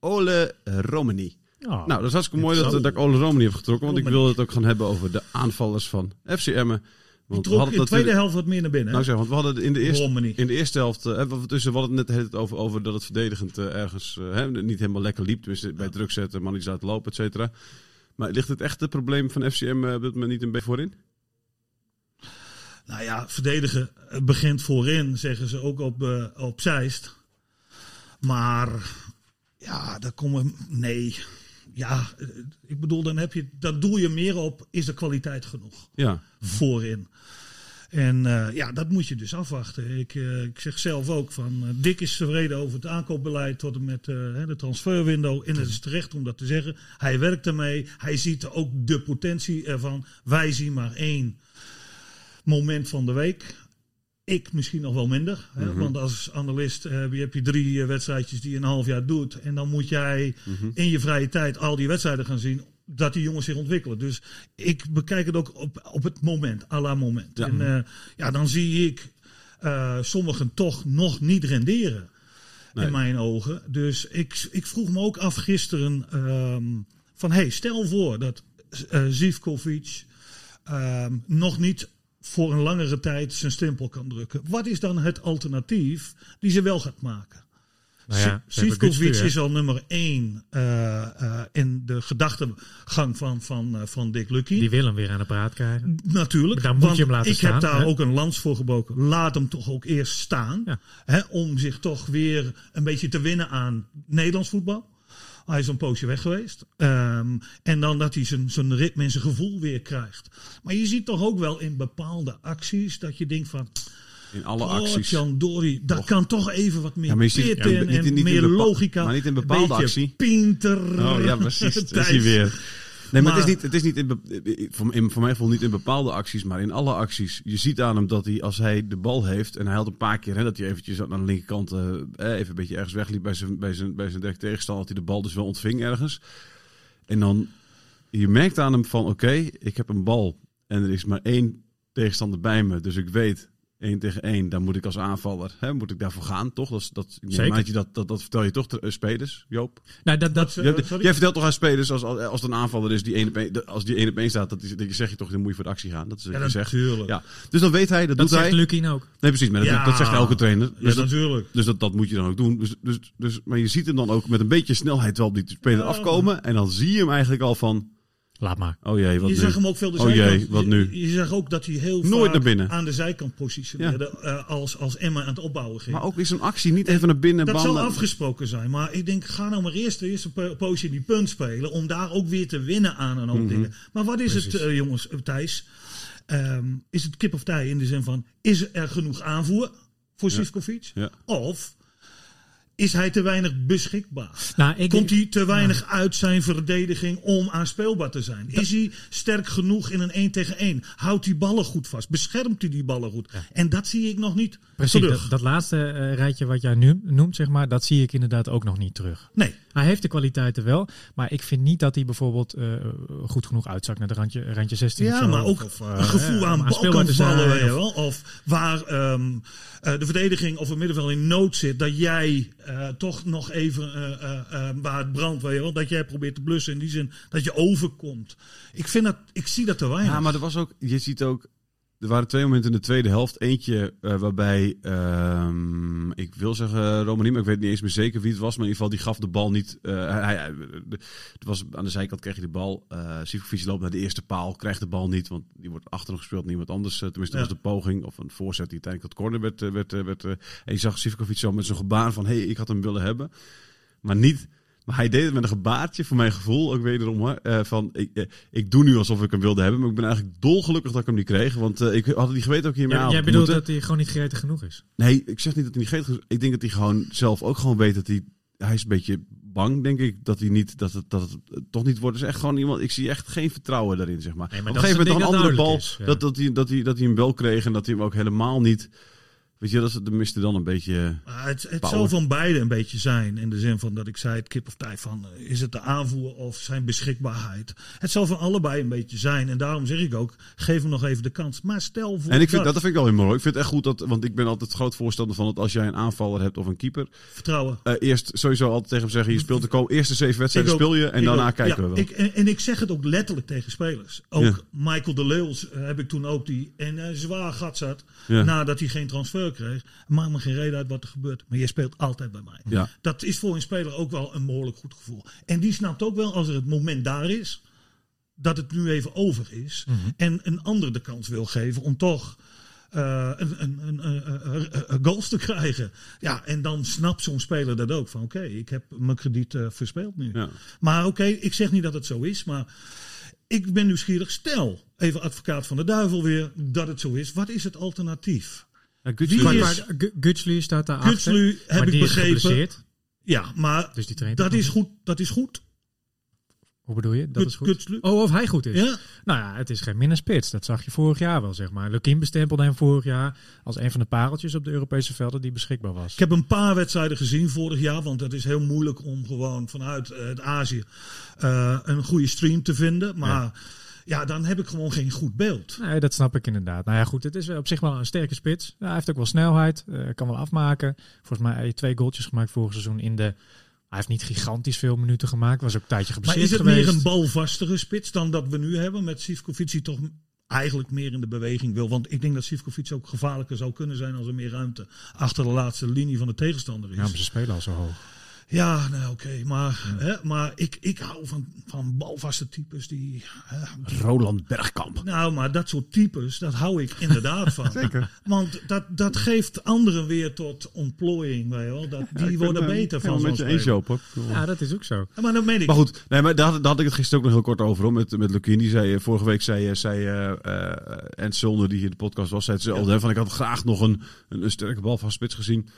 Ole Romani. Oh, Nou, dat is hartstikke mooi dat, dat ik Ole Romani heb getrokken. Want ik wil het ook gaan hebben over de aanvallers van FC Emmen. Die Want we hadden in de tweede helft wat meer naar binnen. Nou zeg, want we hadden in de eerste, Romani. in de eerste helft, eh, we, dus we hadden het net over, over dat het verdedigend eh, ergens eh, niet helemaal lekker liep. Dus bij druk zetten, man die laten lopen, et cetera. Maar ligt het echt het probleem van FCM eh, dit moment niet een beetje voorin? Nou ja, verdedigen eh, begint voorin, zeggen ze ook op, eh op Zeist. Maar ja, daar komen. Nee. Ja, eh, ik bedoel, dan heb je. Dat doe je meer op. Is de kwaliteit genoeg Ja, voorin? En eh, ja, dat moet je dus afwachten. Ik, eh, ik zeg zelf ook van. eh, Dick is tevreden over het aankoopbeleid tot en met eh, de transferwindow. En het is terecht om dat te zeggen. Hij werkt ermee. Hij ziet ook de potentie ervan. Wij zien maar één moment van de week. Ik misschien nog wel minder. Hè? Mhm. Want als analist eh, heb je drie eh, wedstrijdjes die je een half jaar doet. En dan moet jij Mhm. in je vrije tijd al die wedstrijden gaan zien. Dat die jongens zich ontwikkelen. Dus ik bekijk het ook op, op het moment, à la moment. Ja. En eh, ja, dan zie ik sommigen toch nog niet renderen. Nee. in mijn ogen. Dus ik, ik vroeg me ook af gisteren ehm, van, hey, stel voor dat eh Zivkovic ehm, nog niet voor een langere tijd zijn stempel kan drukken. Wat is dan het alternatief die ze wel gaat maken? Nou ja, Sivkovic is al nummer één eh, eh, in de gedachtegang van, van, eh, van Dick Lucky. Die wil hem weer aan de praat krijgen. Natuurlijk. Daar moet je hem laten ik staan, heb daar hè? ook een lans voor gebroken. Laat hem toch ook eerst staan. Ja. Hè, om zich toch weer een beetje te winnen aan Nederlands voetbal. Hij is een poosje weg geweest. Ehm, en dan dat hij zijn, zijn ritme en zijn gevoel weer krijgt. Maar je ziet toch ook wel in bepaalde acties dat je denkt van... In alle Oh, acties. Jan Dori, dat Och. kan toch even wat meer Ja, maar ziet- ja, niet- en niet meer logica. maar niet in bepaalde actie. Pinter. Oh ja, precies. Dat is hij weer. Nee, maar, het is niet, het is niet in, voor, in, voor mij gevoel niet in bepaalde acties, maar in alle acties. Je ziet aan hem dat hij, als hij de bal heeft, en hij had een paar keer hè, dat hij eventjes aan de linkerkant eh, even een beetje ergens wegliep bij zijn, bij zijn, bij zijn direct tegenstander, dat hij de bal dus wel ontving ergens. En dan, je merkt aan hem van, oké, ik heb een bal en er is maar één tegenstander bij me, dus ik weet, één tegen één, dan moet ik als aanvaller, hè, moet ik daarvoor gaan, toch? Dat, dat, Zeker. dat, je dat, dat, dat vertel je toch de spelers, Joop? Nou, dat, dat, eh, sorry? jij vertelt toch aan spelers als, als het een aanvaller is die één op als die één op één staat, dat, is, dat zeg je toch dan moet je voor de actie gaan. Dat is wat Ja, je zegt. natuurlijk. Ja. Dus dan weet hij, dat, dat doet zegt hij. Lukien ook. Nee, precies, maar dat, Ja. dat zegt elke trainer. Ja, Dus, dat, natuurlijk. dus dat, dat moet je dan ook doen. Dus, dus, dus, maar je ziet hem dan ook met een beetje snelheid wel op die speler Ja. afkomen. En dan zie je hem eigenlijk al van, Laat maar. oh jee, wat je nu? zag hem ook veel de Oh jee, wat je- nu? Je, zag ook dat hij heel Nooit vaak naar binnen. aan de zijkant positioneerde eh, als, als Emma aan het opbouwen ging. Maar ook is een actie niet even naar binnen. dat bal zal afgesproken zijn. Maar ik denk, ga nou maar eerst de eerste po- poosje in die punt spelen. Om daar ook weer te winnen aan een hoop Mhm. dingen. Maar wat is het, eh, jongens, eh, Thijs? Ehm, is het kip of tij in de zin van, is er genoeg aanvoer voor Sivkovic? Ja. Of is hij te weinig beschikbaar? Nou, Komt denk- hij te weinig uit zijn verdediging om aanspeelbaar te zijn? Is hij sterk genoeg in een 1 tegen 1? Houdt hij ballen goed vast? Beschermt hij die ballen goed? En dat zie ik nog niet Precies, terug. dat, dat laatste eh, rijtje wat jij nu noemt, zeg maar, dat zie ik inderdaad ook nog niet terug. Nee, Hij heeft de kwaliteiten wel, maar ik vind niet dat hij bijvoorbeeld eh, goed genoeg uitzakt naar de randje, randje 16. of Ja, zo, maar ook of, eh, een gevoel aan bal kan vallen, of- wel. Of waar ehm, eh, de verdediging of het middenveld in nood zit, dat jij eh, toch nog even eh, eh, waar het brandt, wel, dat jij probeert te blussen in die zin dat je overkomt. Ik vind dat, ik zie dat te weinig. Ja, maar er was ook, je ziet ook, er waren twee momenten in de tweede helft. Eentje eh, waarbij, ehm, ik wil zeggen Romani, maar ik weet niet eens meer zeker wie het was. Maar in ieder geval, die gaf de bal niet. eh, hij, het was, aan de zijkant kreeg je de bal. eh Sivkovic loopt naar de eerste paal, krijgt de bal niet. Want die wordt achter nog gespeeld, niemand anders. tenminste, dat was de poging of een voorzet die uiteindelijk tot corner werd. werd, werd en je zag Sivkovic zo met zo'n gebaar van, hé, hey, ik had hem willen hebben. Maar niet... Maar hij deed het met een gebaartje, voor mijn gevoel, ook wederom. hoor, eh, van, ik, eh, ik doe nu alsof ik hem wilde hebben, maar ik ben eigenlijk dolgelukkig dat ik hem niet kreeg. Want eh, ik had het niet geweten ook hiermee Ja, jij bedoelt moeten. dat hij gewoon niet gretig genoeg is? Nee, ik zeg niet dat hij niet geeft. Ik denk dat hij gewoon zelf ook gewoon weet dat hij... Hij is een beetje bang, denk ik, dat hij niet, dat het, dat het toch niet wordt. Dus echt gewoon iemand, ik zie echt geen vertrouwen daarin, zeg maar. Nee, maar Op een is gegeven moment een andere bal, is, ja. dat, dat, hij, dat, hij, dat hij hem wel kreeg en dat hij hem ook helemaal niet... Weet je, dat is- dat miste dan een beetje... Maar het, het Power. zal van beide een beetje zijn. In de zin van dat ik zei, het kip of tij van, eh, is het de aanvoer of zijn beschikbaarheid? Het zal van allebei een beetje zijn. En daarom zeg ik ook, geef hem nog even de kans. Maar stel voor En ik vind, dat, dat vind ik wel heel mooi. Ik vind het echt goed dat, want ik ben altijd groot voorstander van dat als jij een aanvaller hebt of een keeper, vertrouwen. eh, eerst sowieso altijd tegen hem zeggen: je speelt de ko- eerste zeven wedstrijden ook. speel je en daarna ook. kijken Ja, we wel. Ik, en, en ik zeg het ook letterlijk tegen spelers. Ook Ja. Michael de Leeuws eh, heb ik toen ook die en zwaar gat zat. Ja. Nadat hij geen transfer kreeg. Maakt me geen reden uit wat er gebeurt. Maar je speelt altijd bij mij. Ja. Dat is voor een speler ook wel een behoorlijk goed gevoel. En die snapt ook wel als er het moment daar is. Dat het nu even over is. Mhm. En een ander de kans wil geven om toch eh, een, een, een, een, goals te krijgen. Ja, en dan snapt zo'n speler dat ook. Van oké, ik heb mijn krediet eh, verspeeld nu. Ja. Maar oké, ik zeg niet dat het zo is, maar ik ben nieuwsgierig. Stel, even advocaat van de duivel weer, dat het zo is. Wat is het alternatief? Ja, Maar, is- maar Gu- Gutslu staat daar achter. Gutslu heb maar ik die is begrepen. Ja, maar Dus die traint dat is goed. Dat is goed. Hoe bedoel je? Dat Gut- is goed. Gutslu. Oh, of hij goed is. Ja, Nou ja, het is geen minder spits. Dat zag je vorig jaar wel, zeg maar. Lukien bestempelde hem vorig jaar als een van de pareltjes op de Europese velden die beschikbaar was. ik heb een paar wedstrijden gezien vorig jaar, want het is heel moeilijk om gewoon vanuit eh, het Azië eh, een goede stream te vinden. Maar ja, dan heb ik gewoon geen goed beeld. Nee, dat snap ik inderdaad. Nou ja, goed, het is op zich wel een sterke spits. Ja, hij heeft ook wel snelheid, eh, kan wel afmaken. Volgens mij heeft hij twee goaltjes gemaakt vorig seizoen in de... Hij heeft niet gigantisch veel minuten gemaakt, was ook een tijdje Maar geblesseerd is het geweest. meer een balvastere spits dan dat we nu hebben? Met Sivkovic die toch eigenlijk meer in de beweging wil. Want ik denk dat Sivkovic ook gevaarlijker zou kunnen zijn als er meer ruimte achter de laatste linie van de tegenstander is. Ja, maar ze spelen al zo hoog. Ja, nou oké. maar hè, maar ik, ik hou van, van balvaste types die... hè, Roland Bergkamp. nou, maar dat soort types, dat hou ik inderdaad van. Zeker. Want dat, dat geeft anderen weer tot ontplooiing. Weet je wel. Dat, die worden beter van zo'n met je eens. Joop. hoor. Ja, dat is ook zo. Ja, Maar dan meen ik... Maar goed, nee, maar daar, daar had ik het gisteren ook nog heel kort over. Hoor, met, met Lukien. Die zei, eh, vorige week zei, eh, zei eh eh, Ernst Zulner, die hier in de podcast was, zei hetzelfde. hè, Van, ik had graag nog een, een, een sterke bal van spits gezien.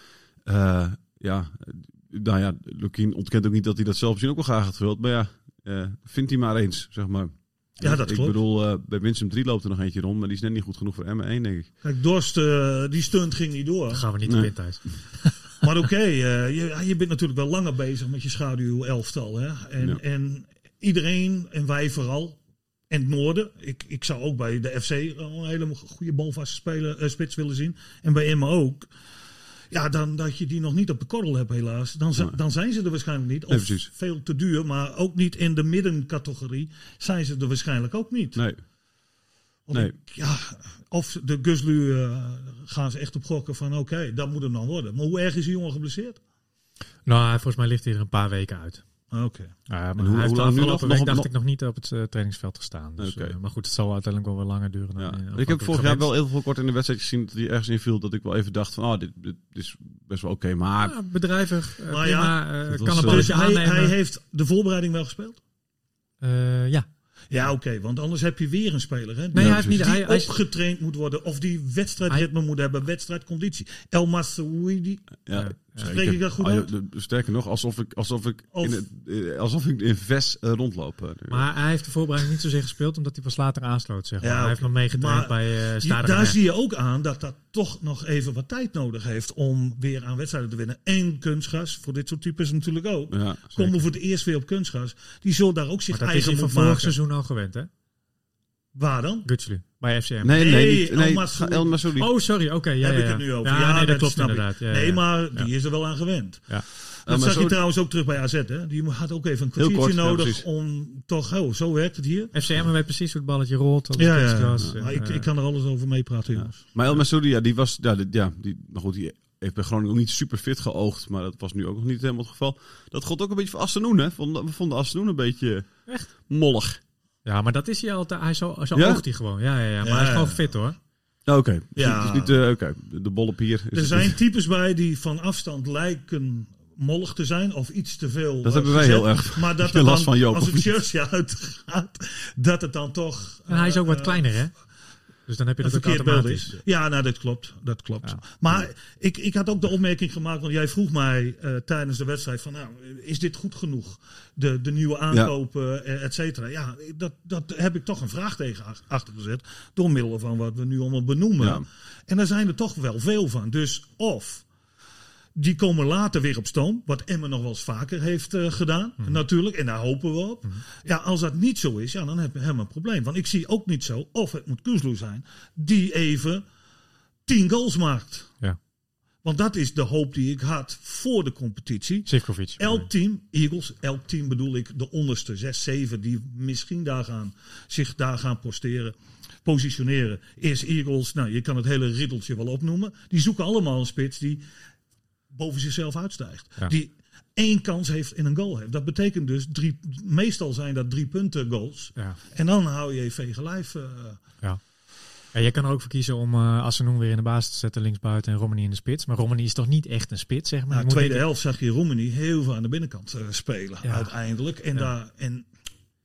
Eh, ja, eh, nou ja, Lukien ontkent ook niet dat hij dat zelf misschien ook wel graag had gewild. Maar ja, eh, vindt hij maar eens, zeg maar. Ja, dat ik klopt. bedoel, eh, bij Winsum 3 loopt er nog eentje rond, maar die is net niet goed genoeg voor M1, denk ik. Kijk, Dorst, eh, die stunt ging niet door. Dan gaan we niet Nee. op thuis. Maar oké, eh, je, je bent natuurlijk wel langer bezig met je schaduwelftal. Hè? En, Ja. en iedereen, en wij vooral, en het noorden. Ik, ik zou ook bij de FC een hele goede balvaste speler, eh, spits willen zien. En bij Emma ook. Ja, dan dat je die nog niet op de korrel hebt helaas. Dan, zi- Nee. dan zijn ze er waarschijnlijk niet. Of veel te duur, maar ook niet in de middencategorie zijn ze er waarschijnlijk ook niet. Nee, Want Nee. ik- ja, of de Guslu eh, gaan ze echt op gokken van oké, dat moet hem dan worden. Maar hoe erg is die jongen geblesseerd? Nou, volgens mij ligt hij er een paar weken uit. Oké. Ja, maar hij heeft de afgelopen nog? week Nog- dacht nog- ik nog niet op het eh, trainingsveld gestaan. Dus, Oké. eh, maar goed, het zal uiteindelijk wel weer langer duren. Dan ja. eh, Ik heb vorig jaar wel heel veel kort in de wedstrijd gezien dat hij ergens inviel. Dat ik wel even dacht van, oh, dit, dit is best wel oké. maar Ja, bedrijvig, eh, Maar prima, ja, eh, kan was, een eh, balletje Dus hij, aannemen. hij heeft de voorbereiding wel gespeeld? Eh, ja. Ja, oké, want anders heb je weer een speler. Hè, Nee, die hij heeft niet... die Hij, hij is- opgetraind moet worden of die wedstrijdritme moet hebben, wedstrijdconditie. El Ja. Spreek ik dat goed Ah, uit? Sterker nog, alsof ik, alsof ik, Of- in, het, eh, alsof ik in Ves eh, rondloop. eh, maar hij heeft de voorbereiding niet zozeer gespeeld, omdat hij pas later aansloot. Zeg maar. Ja, hij heeft nog meegetraind Maar bij uh, Je- Stade daar zie je ook aan dat dat toch nog even wat tijd nodig heeft om weer aan wedstrijden te winnen. En kunstgras, voor dit soort types natuurlijk ook. ja, Komen voor het eerst weer op kunstgras. Die zullen daar ook zich Maar dat is eigen hij van vorig seizoen al gewend, hè? Waar dan? Gutslu, bij FCM. Nee, nee, Nee, niet, El nee. El. Oh, sorry, oké. ja, Daar heb ja, ik ja. het nu over. Ja, nee, dat klopt ik. inderdaad. Ja, nee, ja. maar Ja. die is er wel aan gewend. Ja. Dat maar zag je trouwens ook terug bij AZ. Hè? Die had ook even een kwartiertje kort, ja, nodig om toch... Oh, zo werkt het hier. FCM weet precies hoe het balletje rolt. Ja, ja, ja. Maar ik, ik kan er alles over meepraten, Ja. jongens. Maar El Massoudi, ja, die was, ja, die, ja, die, maar goed, die heeft bij Groningen ook niet super fit geoogd. Maar dat was nu ook nog niet helemaal het geval. Dat god ook een beetje voor Assenoen, hè? We vonden Assenoen een beetje Echt? mollig. Ja, maar dat is hij altijd. Hij zo, zo Ja? oogt hij gewoon. Ja, ja, ja. Maar Ja, hij is gewoon ja. fit hoor. Ja, Oké. Ja. Het is niet, eh, oké, de, de bolle pier. Is Er zijn types bij die van afstand lijken mollig te zijn of iets te veel. Dat eh, hebben wij gezet. heel erg. Maar dat last dan, van Joop, als het shirtje uitgaat, dat het dan toch... En hij is ook wat eh, kleiner, hè? Dus dan heb je een dat ook verkeerd beeld automatisch. is. Ja, nou, dat klopt. Dat klopt. Ja. Maar ik, ik had ook de opmerking gemaakt, want jij vroeg mij eh, tijdens de wedstrijd van, nou, is dit goed genoeg? De, de nieuwe aankopen, eh, et cetera. Ja, dat, dat heb ik toch een vraagteken ach- achter gezet, door middel van wat we nu allemaal benoemen. Ja. En daar zijn er toch wel veel van. Dus of die komen later weer op stoom, wat Emmen nog wel eens vaker heeft eh, gedaan, natuurlijk. En daar hopen we op. Ja, als dat niet zo is, ja, dan hebben we een probleem. Want ik zie ook niet zo, of het moet Kuzlu zijn, die even tien goals maakt. Ja. Want dat is de hoop die ik had voor de competitie. Sivkovic. Elk team, Eagles, elk team bedoel ik de onderste, zes, zeven, die misschien daar gaan, zich daar gaan posteren, positioneren. Is Eagles, nou je kan het hele riddeltje wel opnoemen. Die zoeken allemaal een spits die boven zichzelf uitstijgt. Ja. Die één kans heeft in een goal heeft. Dat betekent dus, drie, meestal zijn dat drie punten goals. Ja. En dan hou je vege lijf. eh, Ja. Ja, je kan er ook voor kiezen om uh, Assenoen weer in de basis te zetten, linksbuiten en Romani in de spits. Maar Romani is toch niet echt een spits, zeg maar. Nou, Je moet tweede helft zag je Romani heel veel aan de binnenkant eh, spelen Ja. uiteindelijk. En, Ja. daar, en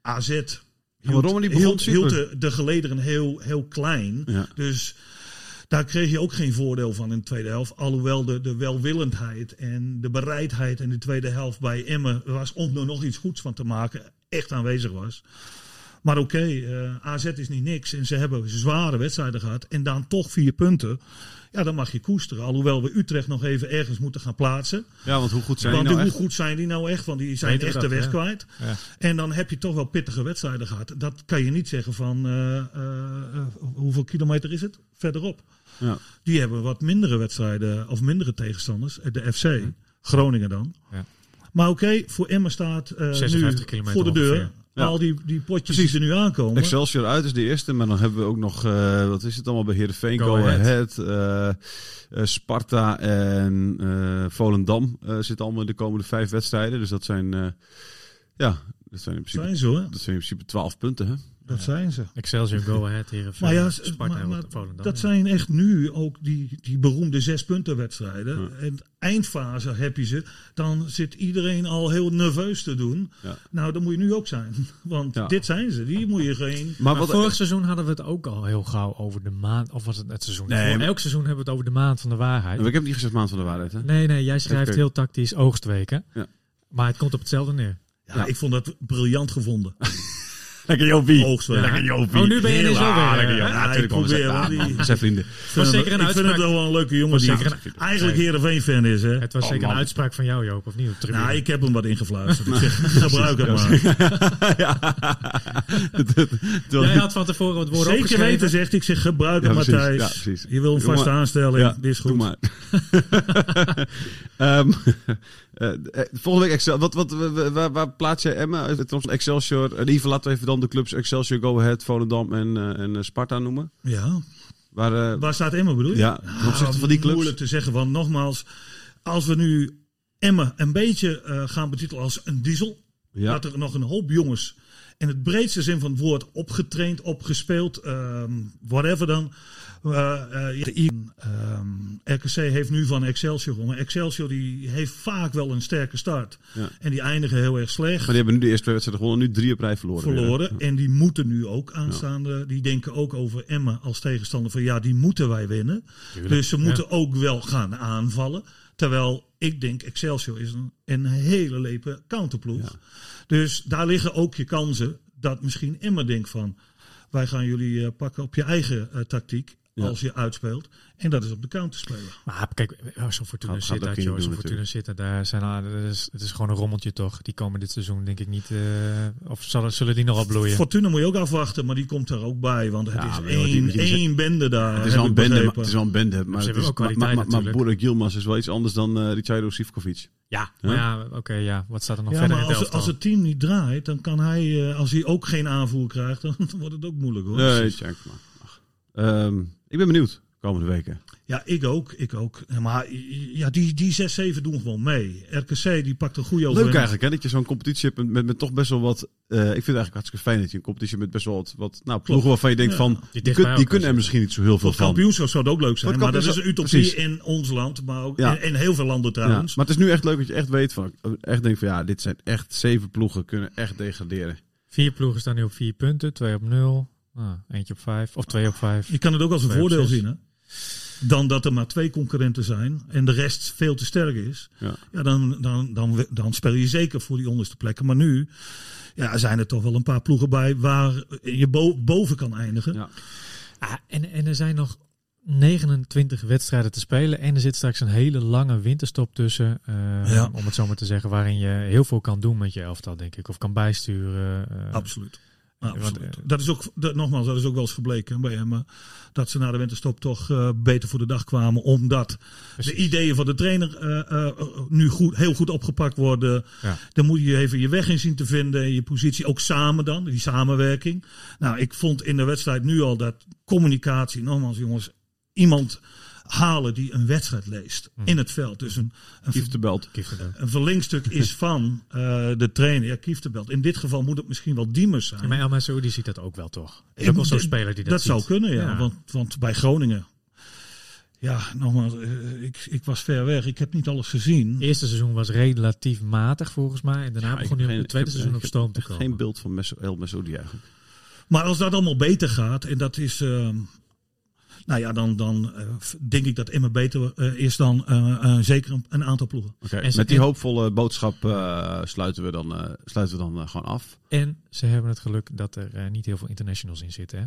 AZ hield, begon hield, super. hield de, de gelederen heel, heel klein. Ja. Dus daar kreeg je ook geen voordeel van in de tweede helft. Alhoewel de, de welwillendheid en de bereidheid in de tweede helft bij Emmen was om er nog iets goeds van te maken, echt aanwezig was. Maar oké, eh, AZ is niet niks en ze hebben zware wedstrijden gehad en dan toch vier punten. Ja, dan mag je koesteren. Alhoewel we Utrecht nog even ergens moeten gaan plaatsen. Ja, want hoe goed zijn Want die nou hoe echt? goed zijn die nou echt? Want die zijn echt de weg ja. kwijt. Ja. En dan heb je toch wel pittige wedstrijden gehad. Dat kan je niet zeggen van eh, eh, hoeveel kilometer is het verderop. Ja. Die hebben wat mindere wedstrijden of mindere tegenstanders. Eh, De FC, Groningen dan. Ja. Maar oké, voor Emma staat eh, nu 56 kilometer voor de deur. ongeveer. Ja. Al die, die potjes Precies. die er nu aankomen. Excelsior uit is de eerste, maar dan hebben we ook nog, eh, wat is het allemaal bij Heerenveen? Go Go, Ahead. Ahead, eh, eh, Sparta en eh, Volendam uh, zitten allemaal in de komende vijf wedstrijden. Dus dat zijn, eh, ja, dat zijn in principe, zijn ze hoor. dat zijn in principe twaalf punten. Hè? Dat zijn ze. Excelsior, Go Ahead, Heerenveen, Maar ja, Sparta maar, en maar Volendam. dat ja. zijn echt nu ook die, die beroemde zespuntenwedstrijden. En eindfase heb je ze. Dan zit iedereen al heel nerveus te doen. Ja. Nou, dat moet je nu ook zijn. Want Ja. dit zijn ze. Die moet je geen... Maar Maar wat, vorig seizoen hadden we het ook al heel gauw over de maand. Of was het het seizoen? Nee, Elk seizoen hebben we het over de maand van de waarheid. ik heb niet gezegd maand van de waarheid. Hè? Nee, nee, jij schrijft heel tactisch oogstweken. Ja. Maar het komt op hetzelfde neer. Ja, Ja. ik vond dat briljant gevonden. Lekker Jopie. Oogstweek. Ja. Lekker Jopie. Oh, nu ben je ineens Heel- wel weer. Ja, natuurlijk probeer, want die- man, We zijn vrienden. was zeker een ik vind het wel een leuke jongen die een- eigenlijk Heerenveen-fan is. Hè? Het was Oh, zeker man. een uitspraak van jou, Joop, of niet? Op. Nou, ik heb hem wat ingefluisterd. Ik zeg, gebruik het maar. ja. Jij had van tevoren het woord Zeker weten, zegt ik. zeg, gebruik het. Matthijs. Je wil een Doe vaste aanstelling. Ja, Dit is Doe goed. maar. Eh, eh, volgende week Excel. Wat, wat, waar, plaats jij Emma? Opzichte van Excelsior. In ieder laten we even dan de clubs Excelsior, Go Ahead, Volendam en, eh, en eh, Sparta noemen. Ja. Waar, eh, Waar staat Emma bedoel je? ja, ten opzichte van die clubs. Moeilijk te zeggen, want nogmaals, als we nu Emma een beetje eh, gaan betitelen als een diesel, Ja. dat er nog een hoop jongens in het breedste zin van het woord opgetraind, opgespeeld, ehm, whatever dan. I- ehm, RKC heeft nu van Excelsior gewonnen. Excelsior die heeft vaak wel een sterke start. Ja. En die eindigen heel erg slecht. Maar die hebben nu de eerste twee wedstrijden gewonnen, nu drie op rij verloren. verloren. En die moeten nu ook aanstaande. Die denken ook over Emma als tegenstander van ja, die moeten wij winnen. dus ze moeten ook wel gaan aanvallen. Terwijl ik denk Excelsior is een, een hele lepe counterploeg. Dus daar liggen ook je kansen dat misschien Emma denkt van wij gaan jullie eh, pakken op je eigen eh, tactiek. Ja. Als je uitspeelt. En dat is op de counter spelen. Maar kijk, oh, zo'n Fortuna Gaat- gaat zit Zo'n natuurlijk. Fortuna zit daar. daar Zijn, al- dat is, het is gewoon een rommeltje toch. Die komen dit seizoen denk ik niet... eh, of zullen, zullen die nog opbloeien? Fortuna moet je ook afwachten, maar die komt er ook bij. Want het Ja, is die- één, die- die- één bende daar. Het is wel een bende, maar, het is wel een bende, maar, het is, ook maar, kwaliteit maar, maar, Yilmaz is wel iets anders dan uh, Ricardo Sivkovic. Ja, maar ja, oké, ja. Wat staat er nog Ja, verder maar in het als, als het team niet draait, dan kan hij, eh, als hij ook geen aanvoer krijgt, dan wordt het ook moeilijk hoor. Nee, check maar. Ehm, ik ben benieuwd komende weken. Ja, ik ook, ik ook. Maar ja, die, die 6-7 doen gewoon mee. RKC die pakt een goede Leuk overwinning. eigenlijk, hè, dat je zo'n competitie hebt met, met, met toch best wel wat... eh, ik vind het eigenlijk hartstikke fijn dat je een competitie hebt met best wel wat... wat nou, ploegen waarvan je denkt Ja. van... Die Die, kun- die kunnen er misschien niet zo heel veel van. kampioenschap zou het ook leuk zijn. Maar dat is een utopie precies. in ons land, maar ook Ja. in, in heel veel landen Ja, trouwens. maar het is nu echt leuk dat je echt weet van... Echt denkt van ja, dit zijn echt zeven ploegen kunnen echt degraderen. Vier ploegen staan nu op vier punten. Twee op nul. Ah, eentje op vijf. Of twee op vijf. Je kan het ook als een voordeel zien hè. Dan dat er maar twee concurrenten zijn en de rest veel te sterk is. Ja. Ja, dan, dan, dan, dan speel je zeker voor die onderste plekken. Maar nu ja, zijn er toch wel een paar ploegen bij waar je bo- boven kan eindigen. Ja. Ah, en, en er zijn nog 29 wedstrijden te spelen. En er zit straks een hele lange winterstop tussen. eh, Ja. Om het zo maar te zeggen. Waarin je heel veel kan doen met je elftal, denk ik. Of kan bijsturen. eh. Absoluut. Absoluut. eh, dat is ook, dat, nogmaals, dat is ook wel eens gebleken bij hem. Dat ze na de winterstop toch eh, beter voor de dag kwamen. Omdat Precies. de ideeën van de trainer eh, eh, nu goed, heel goed opgepakt worden. Ja. Dan moet je even je weg in zien te vinden. Je positie ook samen dan. Die samenwerking. Nou, ik vond in de wedstrijd nu al dat communicatie. Nogmaals, jongens. Iemand halen die een wedstrijd leest Hmm. in het veld. Dus een, een Kief de belt. Kieftenbelt. een verlengstuk is van eh, de trainer, ja, Kieftenbelt. In dit geval moet het misschien wel Diemers zijn. Ja, maar El Masoudi ziet dat ook wel toch? Is ook wel zo'n speler die dat, Dat zou kunnen, ja. Ja. Want, want bij Groningen, ja, nogmaals, eh, ik, ik was ver weg. Ik heb niet alles gezien. Het eerste seizoen was relatief matig volgens mij. En daarna Ja, begon hij op het tweede heb- seizoen op stoom te komen. Geen beeld van El Mesoudi eigenlijk. Maar als dat allemaal beter gaat, en dat is. ehm, Nou ja, dan, dan eh, denk ik dat Emma beter eh, is dan eh, eh, zeker een, een aantal ploegen. Met die hoopvolle boodschap eh, sluiten we dan, eh, sluiten we dan gewoon af. En ze hebben het geluk dat er eh, niet heel veel internationals in zitten. Hè?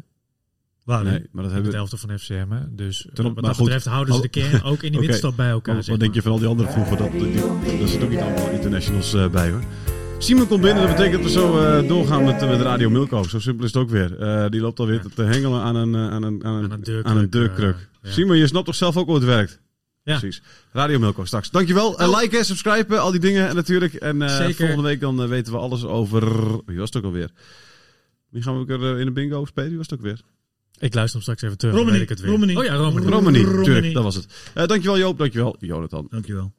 Waar Nee, maar dat hebben we. elftal van FCM. Hè? Dus Ten op- wat maar dat goed. betreft houden ze de kern ook in die winterstop bij elkaar. Wat, zeg denk je van al die andere ploegen? Dat, die, daar zitten ook niet allemaal internationals eh, bij hoor. Simon komt binnen, dat betekent dat we zo eh, doorgaan met, met Radio Milko. Zo simpel is het ook weer. Eh, die loopt alweer te hengelen aan een, eh, aan een, aan een, Aan een deurkruk, aan een deurkruk. ja. Simon, je snapt toch zelf ook hoe het werkt? Ja. Precies. Radio Milko straks. Dankjewel. En liken, subscriben, al die dingen en natuurlijk. En eh, Zeker. volgende week dan weten we alles over... Wie was het ook alweer? Wie gaan we ook er in de bingo spelen? Wie was het ook weer? Ik luister hem straks even terug. Romani, weet ik het weer. Romani. Oh ja, Romani. Romani, dat was het. Eh, dankjewel Joop, dankjewel Jonathan. Dankjewel.